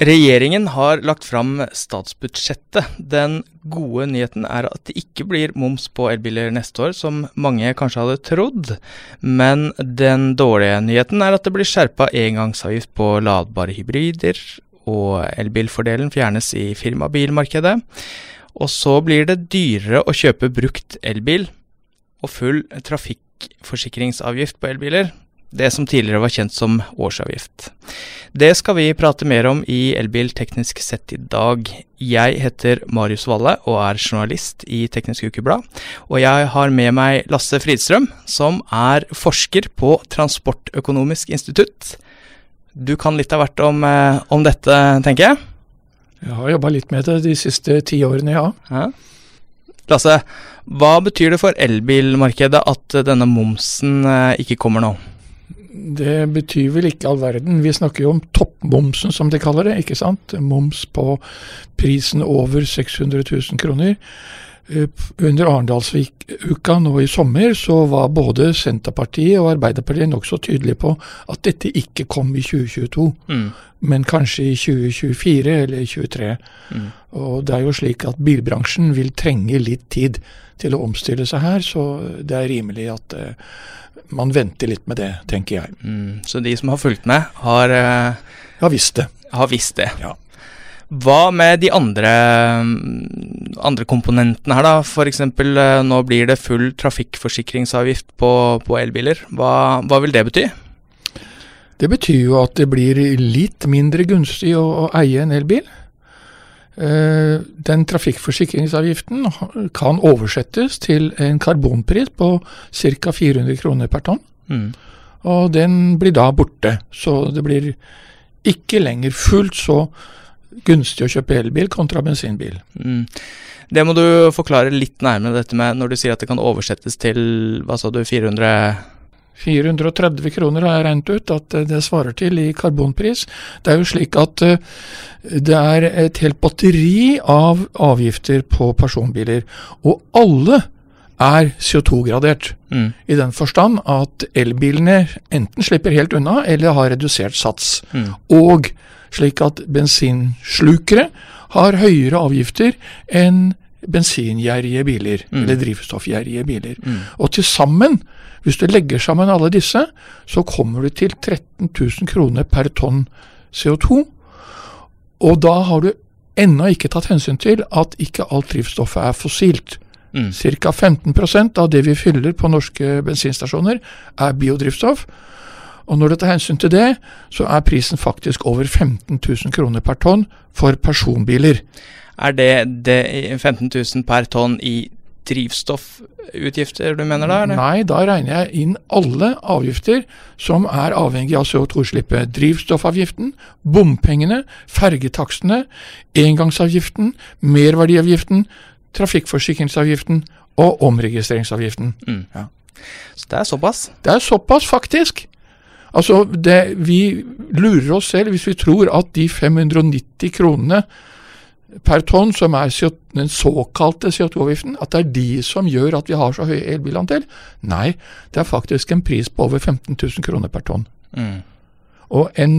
Regjeringen har lagt fram statsbudsjettet. Den gode nyheten er at det ikke blir moms på elbiler neste år, som mange kanskje hadde trodd. Men den dårlige nyheten er at det blir skjerpa engangsavgift på ladbare hybrider, og elbilfordelen fjernes i firmabilmarkedet. Og så blir det dyrere å kjøpe brukt elbil og full trafikkforsikringsavgift på elbiler det som tidligere var kjent som årsavgift. Det skal vi prate mer om i Elbil teknisk sett i dag. Jeg heter Marius Valle og er journalist i Teknisk Ukeblad. Og jeg har med meg Lasse Fridstrøm, som er forsker på Transportøkonomisk institutt. Du kan litt av hvert om, eh, om dette, tenker jeg? Jeg har jobba litt med det de siste ti årene, ja. ja. Lasse, hva betyr det for elbilmarkedet at denne momsen eh, ikke kommer nå? Det betyr vel ikke all verden. Vi snakker jo om toppmomsen, som de kaller det. ikke sant? Moms på prisen over 600 000 kroner. Under Arendalsuka nå i sommer så var både Senterpartiet og Arbeiderpartiet nokså tydelige på at dette ikke kom i 2022, mm. men kanskje i 2024 eller 2023. Mm. Og det er jo slik at bilbransjen vil trenge litt tid til å omstille seg her, så det er rimelig at uh, man venter litt med det, tenker jeg. Mm, så de som har fulgt med, har uh, Har visst det. Har visst det. Ja. Hva med de andre, andre komponentene her, da? F.eks. Uh, nå blir det full trafikkforsikringsavgift på, på elbiler. Hva, hva, vil det bety? Det betyr jo at det blir litt mindre gunstig å, å eie en elbil. Eh, den trafikkforsikringsavgiften kan oversettes til en karbonpris på ca. 400 kroner per tonn. Mm. Og den blir da borte. Så det blir ikke lenger fullt så gunstig å kjøpe elbil kontra bensinbil. Mm. Det må du forklare litt nærmere dette med når du sier at det kan oversettes til hva sa du, 400 430 kroner har jeg regnet ut at eh, det svarer til i karbonpris. Det er jo slik at eh, det er et helt batteri av avgifter på personbiler, og alle er CO2-gradert. Mm. I den forstand at elbilene enten slipper helt unna, eller har redusert sats. Mm. Og slik at bensinslukere har høyere avgifter enn bensingjerrige biler, mm. eller drivstoffgjerrige biler. Mm. Og til sammen hvis du legger sammen alle disse, så kommer du til 13 000 kroner per tonn CO2. Og da har du ennå ikke tatt hensyn til at ikke alt drivstoffet er fossilt. Mm. Ca. 15% av det vi fyller på norske bensinstasjoner er biodrivstoff. Og når du tar hensyn til det, så er prisen faktisk over 15 000 kroner per tonn for personbiler. Er det, det 15 000 per tonn i drivstoffutgifter du mener da? Eller? Nei, da regner jeg inn alle avgifter som er avhengig av CO2-slippet. Drivstoffavgiften, bompengene, fergetakstene, engangsavgiften, merverdiavgiften, trafikkforsikringsavgiften og omregistreringsavgiften. Mm. Ja. Så det er såpass? Det er såpass, faktisk. Altså, det, vi lurer oss selv hvis vi tror at de 590 kronene per tonn, som er den såkalte CO2-avgiften, at det er de som gjør at vi har så høy elbilandel. Nei, det er faktisk en pris på over 15 000 kroner per tonn. Mm. Og en,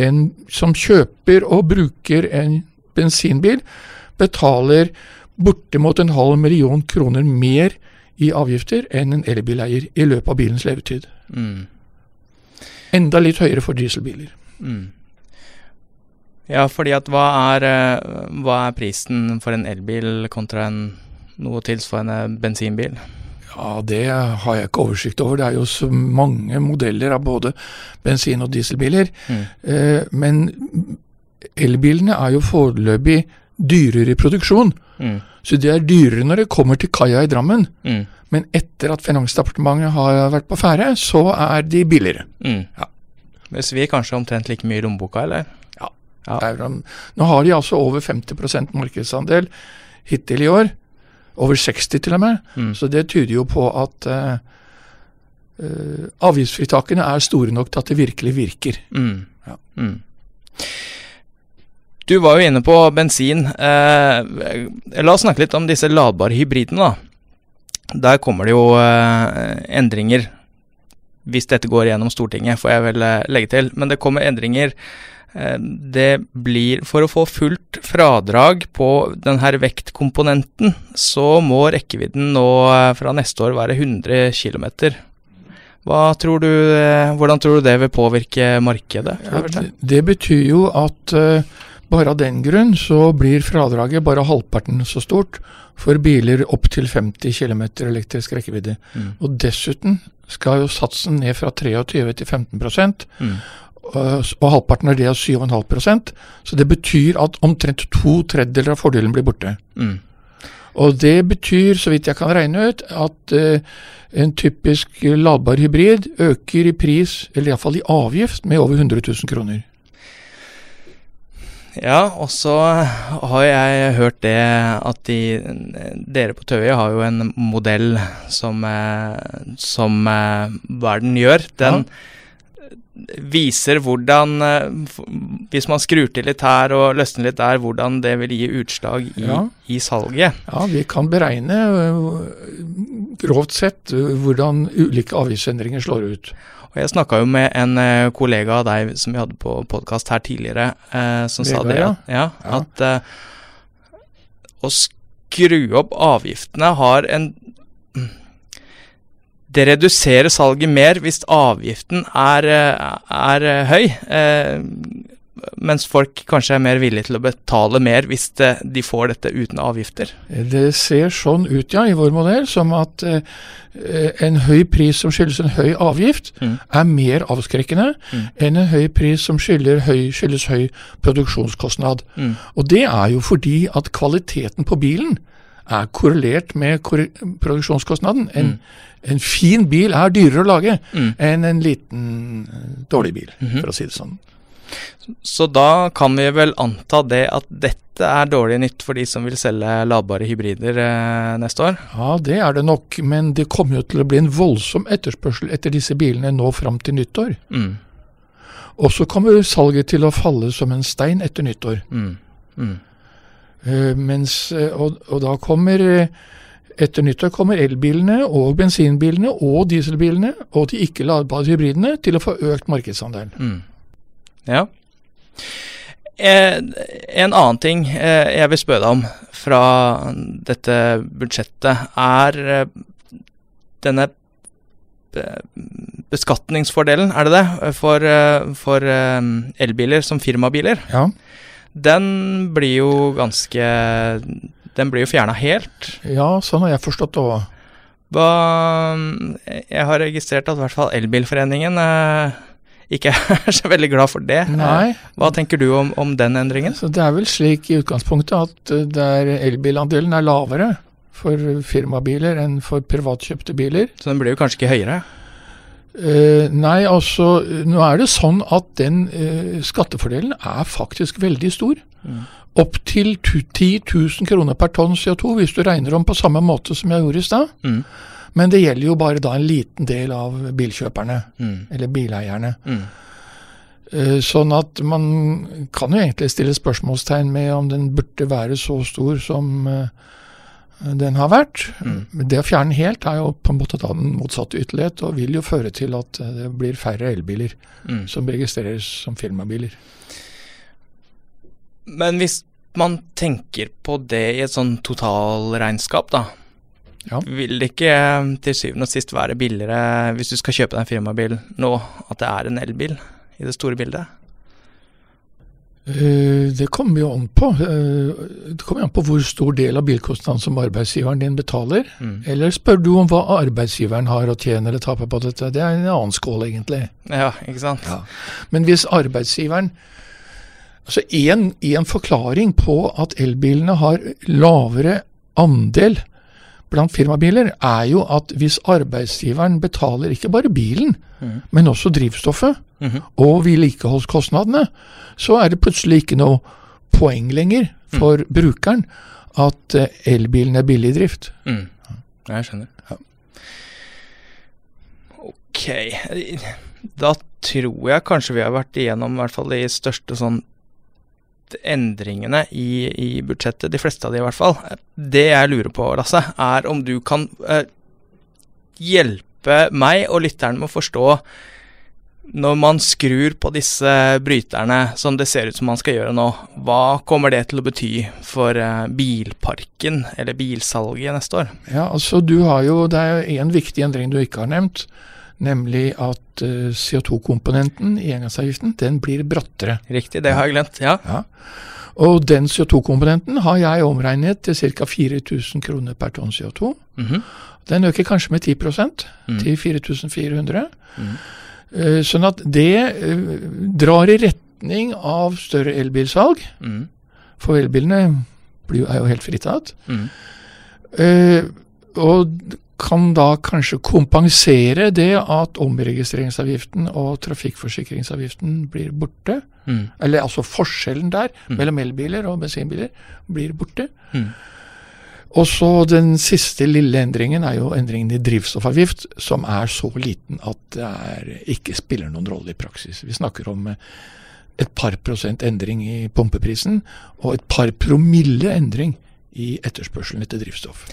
en, som kjøper og bruker en bensinbil, betaler bortimot en halv million kroner mer i avgifter enn en elbileier i løpet av bilens levetid. Mm. Enda litt høyere for dieselbiler. Mm. Ja, fordi at hva er, eh, hva er prisen for en elbil kontra en noe tilsvarende bensinbil? Ja, Det har jeg ikke oversikt over. Det er jo så mange modeller av både bensin- og dieselbiler. Mm. Eh, men elbilene er jo foreløpig dyrere i produksjon. Mm. Så de er dyrere når det kommer til kaia i Drammen. Mm. Men etter at Finansdepartementet har vært på ferde, så er de billigere. Mm. Ja. Det svir kanskje omtrent like mye i lommeboka, eller? Ja. Nå har de altså over 50% markedsandel hittil i år. Over 60 til og med. Mm. Så det tyder jo på at uh, uh, avgiftsfritakene er store nok til at det virkelig virker. Mm. Ja. Mm. Du var jo inne på bensin. Eh, la oss snakke litt om disse ladbare hybridene. da. Der kommer det jo eh, endringer, hvis dette går gjennom Stortinget, får jeg vel eh, legge til. Men det kommer endringer Eh, det blir For å få fullt fradrag på denne vektkomponenten, så må rekkevidden nå fra neste år være 100 km. Tror du, hvordan tror du det vil påvirke markedet? Ja, det, det betyr jo at uh, bare av den grunn så blir fradraget bare halvparten så stort for biler opp til 50 km elektrisk rekkevidde. Mm. Og dessuten skal jo satsen ned fra 23 til 15 mm. og halvparten av det er 7,5% Så det betyr at omtrent to tredjedeler av fordelen blir borte. Mm. Og det betyr, så vidt jeg kan regne ut, at uh, en typisk ladbar hybrid øker i pris, eller iallfall i avgift, med over 100 000 kroner. Ja, og så har jeg hørt det at de, dere på Tøye har jo en modell som, eh, som verden gjør. Den ja. viser hvordan eh, Hvis man skrur til litt her og løsner litt der, hvordan det vil gi utslag i, ja. i salget. Ja, vi kan beregne grovt sett hvordan ulike avgiftsendringer slår ut. Og Jeg snakka jo med en eh, kollega av deg som vi hadde på podkast her tidligere, eh, som Vega, sa det at, ja, ja. at eh, å skru opp avgiftene har en Det reduserer salget mer hvis avgiften er, er høy. Eh, mens folk kanskje er mer villige til å betale mer hvis det, de får dette uten avgifter? Det ser sånn ut, ja, i vår modell, som at eh, en høy pris som skyldes en høy avgift, mm. er mer avskrekkende mm. enn en høy pris som høy, skyldes høy produksjonskostnad. Mm. Og det er jo fordi at kvaliteten på bilen er korrelert med kor produksjonskostnaden. En, mm. en, fin bil er dyrere å lage mm. enn en liten dårlig bil, -hmm. for å si det sånn. Så da kan vi vel anta det at dette er dårlig nytt for de som vil selge ladbare hybrider eh, neste år? Ja, det er det nok, men det kommer jo til å bli en voldsom etterspørsel etter disse bilene nå fram til nyttår. Mm. Og så kommer salget til å falle som en stein etter nyttår. Mm. Mm. Uh, mens, eh, og, og, da kommer etter nyttår kommer elbilene og bensinbilene og dieselbilene og de ikke-ladbare hybridene til å få økt markedsandel. Ja. Eh, en annen ting eh, jeg vil spørre deg om fra dette budsjettet, er eh, denne beskatningsfordelen, er det det, for, for elbiler som firmabiler. Ja. Den blir jo ganske Den blir jo fjerna helt. Ja, sånn har jeg forstått det òg. Jeg har registrert at i hvert fall Elbilforeningen eh, ikke er så veldig glad for det. Nei. Hva tenker du om, om den endringen? Så det er vel slik i utgangspunktet at eh, der elbilandelen er lavere for firmabiler enn for privatkjøpte biler. Så den blir jo kanskje ikke høyere? Uh, nei, altså nå er det sånn at den uh, skattefordelen er faktisk veldig stor. Mm. Opp til 10 000 kroner per tonn CO2, hvis du regner om på samme måte som jeg gjorde i stad. Mm. Men det gjelder jo bare da en liten del av bilkjøperne, mm. eller bileierne. Mm. Uh, sånn at man kan jo egentlig stille spørsmålstegn med om den burde være så stor som uh, den har vært. Mm. Det å fjerne den helt er jo på en måte da den motsatte ytterlighet, og vil jo føre til at eh, det blir færre elbiler mm. som registreres som firmabiler. Men hvis man tenker på det i et sånn totalregnskap, da. Ja. Vil det ikke eh, til syvende og sist være billigere hvis du skal kjøpe deg en firmabil nå, at det er en elbil i det store bildet? Uh, det kommer jo an på. Uh, det kommer an på hvor stor del av bilkostnaden som arbeidsgiveren din betaler. Mm. Eller spør du om hva arbeidsgiveren har å tjene eller tape på dette. Det er en annen skål, egentlig. Ja, ikke sant? Ja. Men hvis arbeidsgiveren Altså en, en forklaring på at elbilene har lavere andel blant firmabiler, er jo at hvis arbeidsgiveren betaler ikke bare bilen, mm. men også drivstoffet mm -hmm. og vedlikeholdskostnadene, så er det plutselig ikke noe poeng lenger for mm. brukeren at uh, elbilen er billig i drift. Mm. Jeg skjønner. Ja. Ok. Da tror jeg kanskje vi har vært igjennom i hvert fall de største sånn endringene i, i, budsjettet, de fleste av de i hvert fall. Det jeg lurer på, Lasse, er om du kan eh, hjelpe meg og lytterne med å forstå Når man skrur på disse bryterne, som det ser ut som man skal gjøre nå, hva kommer det til å bety for eh, bilparken, eller bilsalget, neste år? Ja, altså du har jo, Det er en viktig endring du ikke har nevnt. Nemlig at uh, CO2-komponenten i engangsavgiften den blir brattere. Riktig, det har jeg glemt. ja. ja. Og den CO2-komponenten har jeg omregnet til ca. 4000 kroner per tonn CO2. Mm -hmm. Den øker kanskje med 10 mm. til 4400. Mm. Uh, sånn at det uh, drar i retning av større elbilsalg. Mm. For elbilene blir, er jo helt fritatt. Uh, og kan da kanskje kompensere det at omregistreringsavgiften og trafikkforsikringsavgiften blir borte. Mm. Eller altså forskjellen der mm. mellom elbiler og bensinbiler blir borte. Mm. Og så den siste lille endringen er jo endringen i drivstoffavgift, som er så liten at det er, ikke spiller noen rolle i praksis. Vi snakker om eh, et par prosent endring i pumpeprisen, og et par promille endring i etterspørselen etter drivstoff.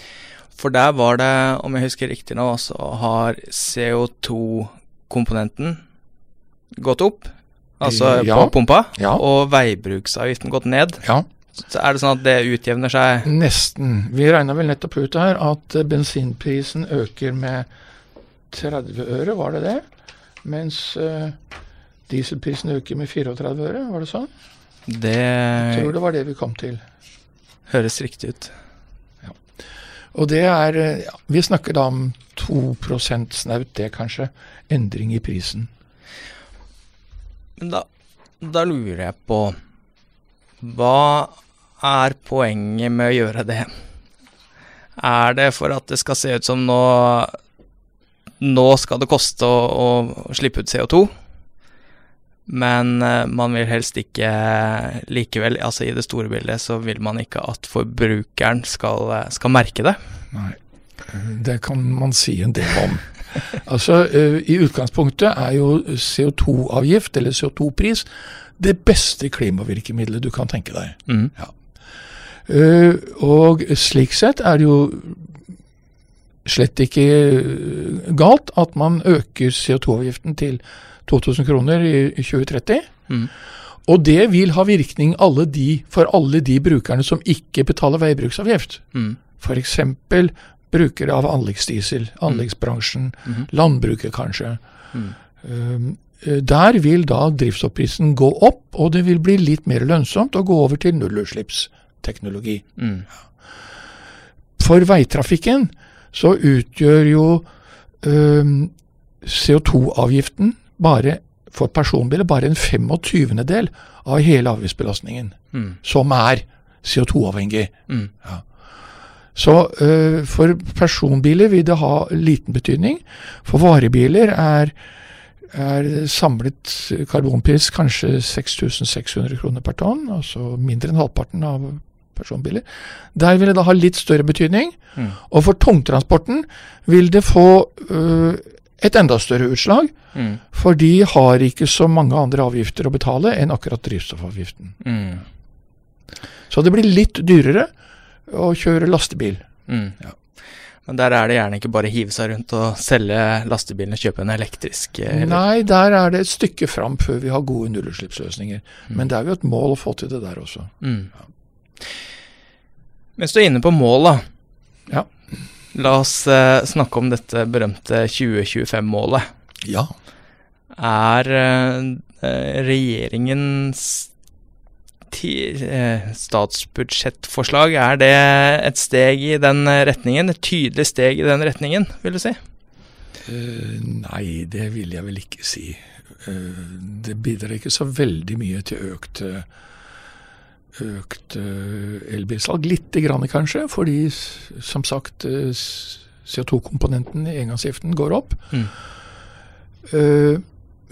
For der var det, om jeg husker riktig nå, så har CO2-komponenten gått opp, altså ja. på pumpa, ja. og veibruksavgiften gått ned. Ja. Så er det sånn at det utjevner seg? Nesten. Vi regna vel nettopp ut her at bensinprisen øker med 30 øre, var det det? Mens uh, dieselprisen øker med 34 øre, var det sånn? Det Jeg tror det var det vi kom til. Høres riktig ut. Og det er eh, ja, Vi snakker da om 2 snaut, det kanskje. Endring i prisen. Men da, da lurer jeg på Hva er poenget med å gjøre det? Er det for at det skal se ut som nå Nå skal det koste å, å slippe ut CO2? Men uh, man vil helst ikke likevel, altså i det store bildet, så vil man ikke at forbrukeren skal, eh, skal merke det. Nei, det kan man si en del om. altså, I utgangspunktet er jo CO2-avgift, eller CO2-pris, det beste klimavirkemidlet du kan tenke deg. Mm. Ja. Og slik sett er det jo slett ikke galt at man øker CO2-avgiften til 2000 kroner i 2030. Mm. Og det vil ha virkning alle de, for alle de brukerne som ikke betaler veibruksavgift. Mm. F.eks. brukere av anleggsdiesel, mm. anleggsbransjen, mm. landbruket kanskje. Mm. Um, der vil da drivstoffprisen gå opp, og det vil bli litt mer lønnsomt å gå over til nullutslippsteknologi. Mm. For veitrafikken så utgjør jo um, CO2-avgiften bare for personbiler bare en 25-del av hele avgiftsbelastningen, mm. som er CO2-avhengig. Mm. Ja. Så uh, for personbiler vil det ha liten betydning. For varebiler er, er samlet karbonpris kanskje 6600 kroner per tonn, altså mindre enn halvparten av personbiler. Der vil det da ha litt større betydning. Mm. Og for tungtransporten vil det få uh, et enda større utslag. Mm. For de har ikke så mange andre avgifter å betale enn akkurat drivstoffavgiften. Mm. Så det blir litt dyrere å kjøre lastebil. Mm. Ja. Men der er det gjerne ikke bare å hive seg rundt og selge lastebilen og kjøpe en elektrisk? Eh, eller? Nei, der er det et stykke fram før vi har gode nullutslippsløsninger. Mm. Men det er jo et mål å få til det der også. Mm. Ja. Mens du er inne på mål, da. Ja. La oss eh, snakke om dette berømte 2025-målet. Ja. Er eh, regjeringens eh, statsbudsjettforslag, er det et steg i den retningen? Et tydelig steg i den retningen, vil du si? Uh, nei, det vil jeg vel ikke si. Uh, det bidrar ikke så veldig mye til økt uh, økt uh, elbilsalg. Lite grann kanskje, fordi som sagt uh, CO2-komponenten i engangsgiften går opp. Mm. Uh,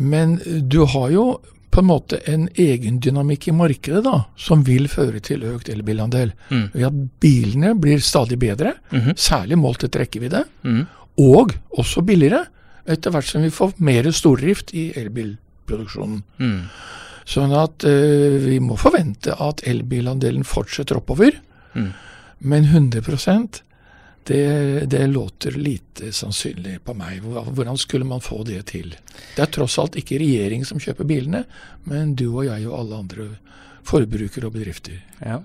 men du har jo på en måte en egen dynamikk i markedet da, som vil føre til økt elbilandel. Mm. Ved at bilene blir stadig bedre, mm -hmm. særlig målt etter rekkevidde, mm. og også billigere etter hvert som vi får mer stordrift i elbilproduksjonen. Mm. Sånn at uh, vi må forvente at elbilandelen fortsetter oppover. Mm. Men 100% Det, det, låter lite sannsynlig på meg. Hvordan skulle man få det til? Det er tross alt ikke regjeringen som kjøper bilene, men du og jeg og alle andre forbrukere og bedrifter. Ja.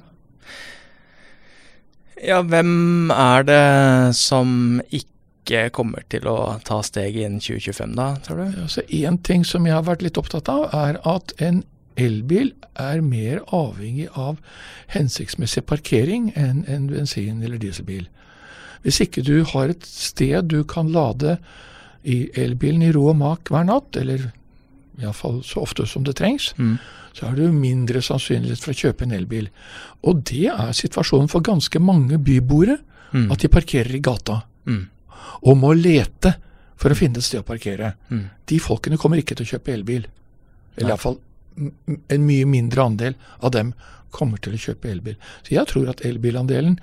ja, hvem er det som ikke kommer til å ta steget innen 2025, da, tror du? Altså, en ting som jeg har vært litt opptatt av, er at en elbil er mer avhengig av hensiktsmessig parkering enn en bensin- eller dieselbil. Hvis ikke du har et sted du kan lade i elbilen i ro og mak hver natt, eller iallfall så ofte som det trengs, mm. så er det jo mindre sannsynlighet for å kjøpe en elbil. Og det er situasjonen for ganske mange byboere, mm. at de parkerer i gata. Mm. Og må lete for å finne et sted å parkere. Mm. De folkene kommer ikke til å kjøpe elbil. Eller iallfall en mye mindre andel av dem kommer til å kjøpe elbil. Så jeg tror at elbilandelen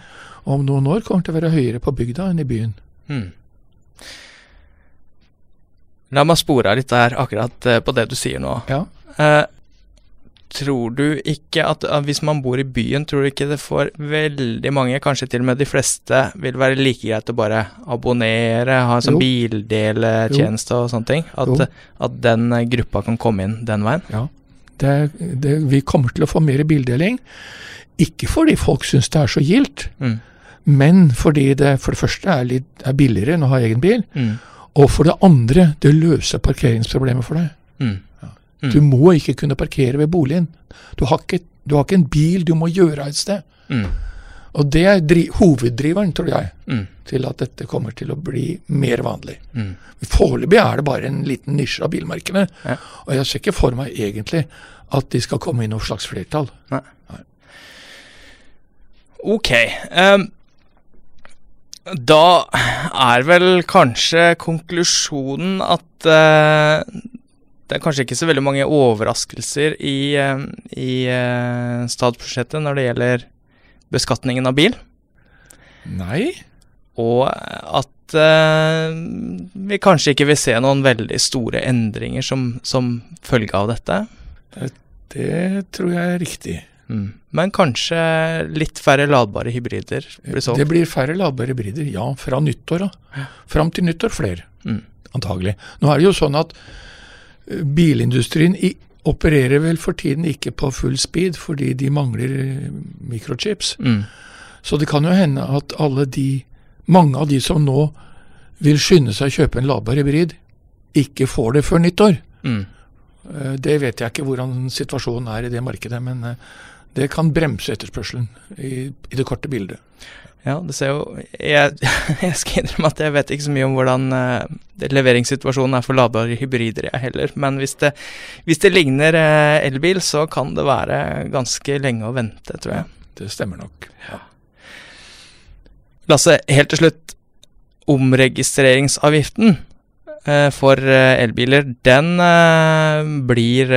om noen år kommer til å være høyere på bygda enn i byen. Mm. La meg spore litt der akkurat eh, på det du sier nå. Ja. Eh, tror du ikke at, at, hvis man bor i byen, tror du ikke det får veldig mange, kanskje til og med de fleste, vil være like greit å bare abonnere, ha en sånn bildeltjeneste og sånne ting? At, at, den gruppa kan komme inn den veien? Ja. Det, det, vi kommer til å få mer bildeling. Ikke fordi folk syns det er så gildt, mm. men fordi det for det første er, litt, er billigere enn å ha egen bil. Mm. Og for det andre, det løser parkeringsproblemet for deg. Mm. Ja. Du må ikke kunne parkere ved boligen. Du har ikke, du har ikke en bil du må gjøre et sted. Mm. Og det er hoveddriveren, tror jeg, mm. til at dette kommer til å bli mer vanlig. Mm. Foreløpig er det bare en liten nisje av bilmarkene. Ja. Og jeg ser ikke for meg egentlig at de skal komme i noe slags flertall. Nei. Nei. Ok. Um, da er vel kanskje konklusjonen at uh, det er kanskje ikke så veldig mange overraskelser i, uh, i uh, statsbudsjettet når det gjelder beskatningen av bil. Nei. Og at uh, vi kanskje ikke vil se noen veldig store endringer som, som følge av dette. Det, det, tror jeg er riktig. Mm. Men kanskje litt færre ladbare hybrider blir solgt? Det blir færre ladbare hybrider, ja. Fra nyttår. Da. Fram til nyttår flere, mm. antagelig. Nå er det jo sånn at eh, bilindustrien i opererer vel for tiden ikke på full speed fordi de mangler eh, mikrochips. Mm. Så det kan jo hende at alle de, mange av de som nå vil skynde seg å kjøpe en ladbar hybrid, ikke får det før nyttår. Mm. Eh, det vet jeg ikke hvordan situasjonen er i det markedet, men eh, det kan bremse etterspørselen i, i det korte bildet. Ja, det ser jo Jeg, jeg skal innrømme at jeg vet ikke så mye om hvordan uh, leveringssituasjonen er for ladbare hybrider, jeg heller. Men hvis det, hvis det ligner uh, elbil, så kan det være ganske lenge å vente, tror jeg. Ja, det stemmer nok. Ja. Lasse, helt til slutt. Omregistreringsavgiften for elbiler, den blir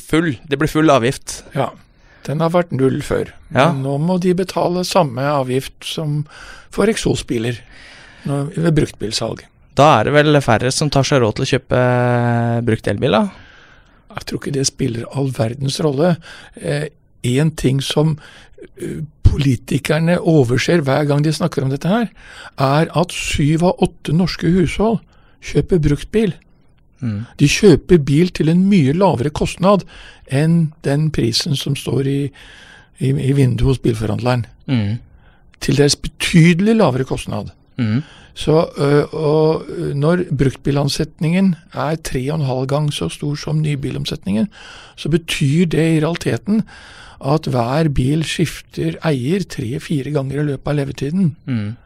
full. Det blir full avgift. Ja. Den har vært null før. Ja. Men nå må de betale samme avgift som for eksosbiler ved bruktbilsalg. Da er det vel færre som tar seg råd til å kjøpe eh, brukt elbil, da? Jeg tror ikke det spiller all verdens rolle. Én eh, ting som eh, politikerne overser hver gang de snakker om dette her, er at syv av åtte norske hushold kjøper bruktbil. Mm. De kjøper bil til en mye lavere kostnad enn den prisen som står i, i, i vinduet hos bilforhandleren. Mm. Til deres betydelig lavere kostnad. Mm. Så, og når bruktbilansetningen er tre og en halv gang så stor som nybilomsetningen, så betyr det i realiteten at hver bil skifter eier tre-fire ganger i løpet av levetiden. Mm.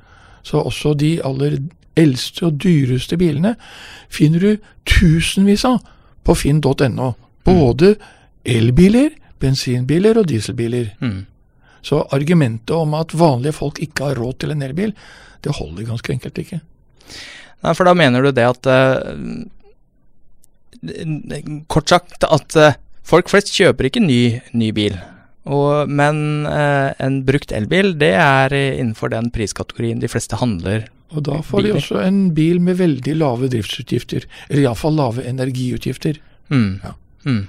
Så også de aller eldste og dyreste bilene finner du tusenvis av på finn.no. Både elbiler, bensinbiler og dieselbiler. Mm. Så argumentet om at vanlige folk ikke har råd til en elbil, det holder ganske enkelt ikke. Nei, for da mener du det at uh, Kort sagt at uh, folk flest kjøper ikke ny, ny bil. Og, men eh, en brukt elbil, det er innenfor den priskategorien de fleste handler og da får de også en bil med veldig lave driftsutgifter, eller iallfall lave energiutgifter. Mm. Ja. Mm.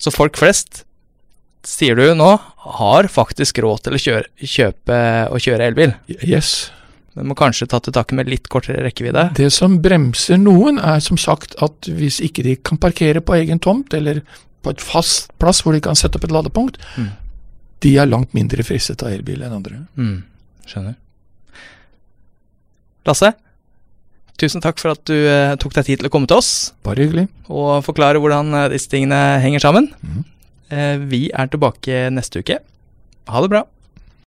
Så folk flest sier du nå, har faktisk råd til å kjøre, kjøpe og kjøre elbil. Yes. Men må kanskje ta til takke med litt kortere rekkevidde. Det som bremser noen, er som sagt at hvis ikke de kan parkere på egen tomt, eller på et fast plass hvor de kan sette opp et ladepunkt, Mm. de er langt mindre fristet av elbil enn andre. Mm, skjønner. Lasse, tusen takk for at du eh, tok deg tid til å komme til oss Bare hyggelig. og forklare hvordan eh, disse tingene henger sammen. Mm. Eh, vi er tilbake neste uke. Ha det bra.